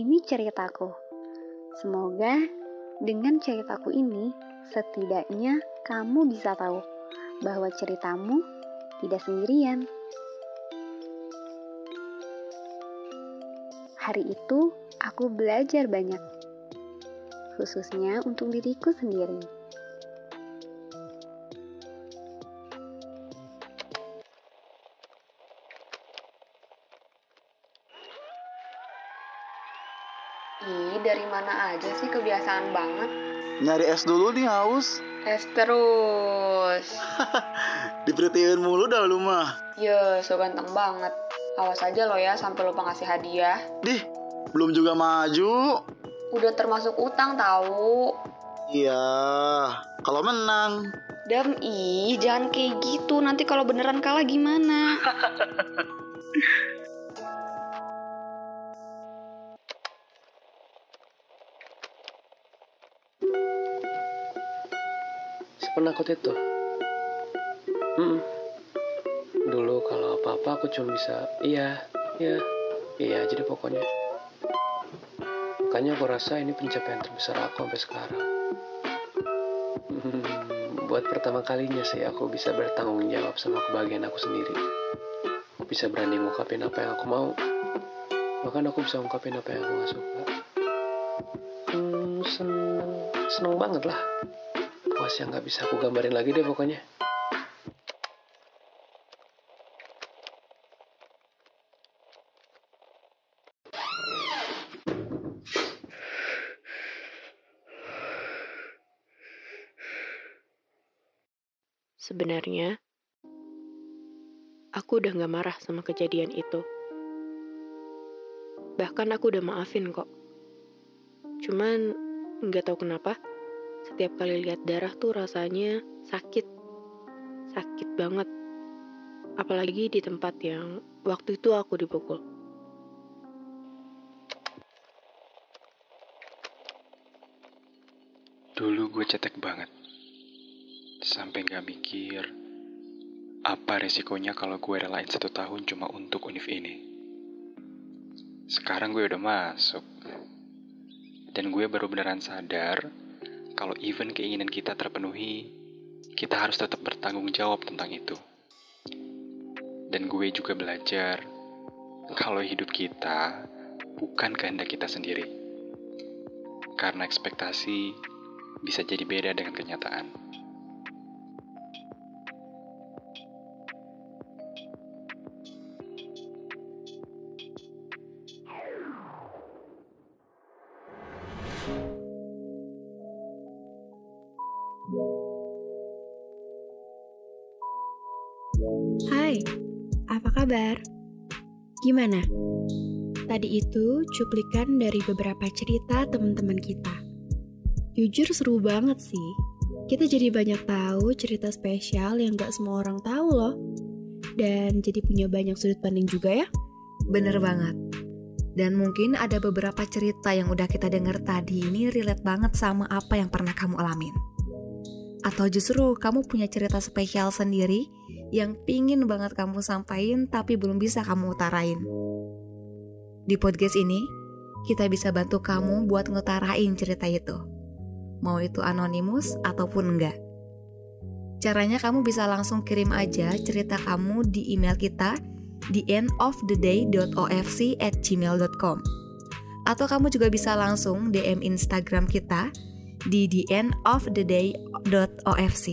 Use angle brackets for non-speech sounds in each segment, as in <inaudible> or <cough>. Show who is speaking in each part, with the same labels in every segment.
Speaker 1: ini ceritaku. Semoga dengan ceritaku ini, setidaknya kamu bisa tahu bahwa ceritamu tidak sendirian. Hari itu, aku belajar banyak, khususnya untuk diriku sendiri.
Speaker 2: Ih, dari mana aja sih kebiasaan banget?
Speaker 3: Nyari es dulu nih haus.
Speaker 2: Es terus. <laughs>
Speaker 3: Diperhatiin mulu dah lu mah.
Speaker 2: Yo, so ganteng banget. Awas aja lo ya sampai lupa ngasih hadiah.
Speaker 3: Dih, belum juga maju.
Speaker 2: Udah termasuk utang tahu.
Speaker 3: Iya, kalau menang.
Speaker 2: Dam, ih jangan kayak gitu. Nanti kalau beneran kalah gimana? <laughs>
Speaker 4: Sepenakut itu. Hmm. Dulu kalau apa-apa aku cuma bisa iya, iya, iya jadi pokoknya. Makanya aku rasa ini pencapaian terbesar aku sampai sekarang. Buat pertama kalinya sih aku bisa bertanggung jawab sama kebahagiaan aku sendiri. Aku bisa berani ngungkapin apa yang aku mau. Bahkan aku bisa ngungkapin apa yang aku gak suka. Hmm, seneng, seneng banget lah puas yang nggak bisa aku gambarin lagi deh pokoknya.
Speaker 5: Sebenarnya, aku udah gak marah sama kejadian itu. Bahkan aku udah maafin kok. Cuman, nggak tahu kenapa, setiap kali lihat darah tuh rasanya sakit. Sakit banget. Apalagi di tempat yang waktu itu aku dipukul.
Speaker 6: Dulu gue cetek banget. Sampai gak mikir apa resikonya kalau gue relain satu tahun cuma untuk univ ini. Sekarang gue udah masuk. Dan gue baru beneran sadar kalau even keinginan kita terpenuhi, kita harus tetap bertanggung jawab tentang itu. Dan gue juga belajar kalau hidup kita bukan kehendak kita sendiri. Karena ekspektasi bisa jadi beda dengan kenyataan.
Speaker 5: Hai, apa kabar? Gimana? Tadi itu cuplikan dari beberapa cerita teman-teman kita. Jujur seru banget sih. Kita jadi banyak tahu cerita spesial yang gak semua orang tahu loh. Dan jadi punya banyak sudut pandang juga ya.
Speaker 7: Bener banget. Dan mungkin ada beberapa cerita yang udah kita dengar tadi ini relate banget sama apa yang pernah kamu alamin. Atau justru kamu punya cerita spesial sendiri yang pingin banget kamu sampaikan tapi belum bisa kamu utarain. Di podcast ini, kita bisa bantu kamu buat ngutarain cerita itu. Mau itu anonimus ataupun enggak. Caranya kamu bisa langsung kirim aja cerita kamu di email kita di endoftheday.ofc at gmail.com Atau kamu juga bisa langsung DM Instagram kita di theendoftheday.ofc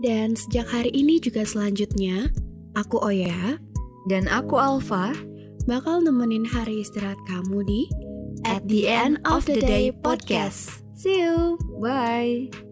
Speaker 5: Dan sejak hari ini juga selanjutnya, aku Oya
Speaker 7: Dan aku Alfa
Speaker 5: bakal nemenin hari istirahat kamu di
Speaker 7: At the End of the Day podcast.
Speaker 5: See you!
Speaker 7: Bye!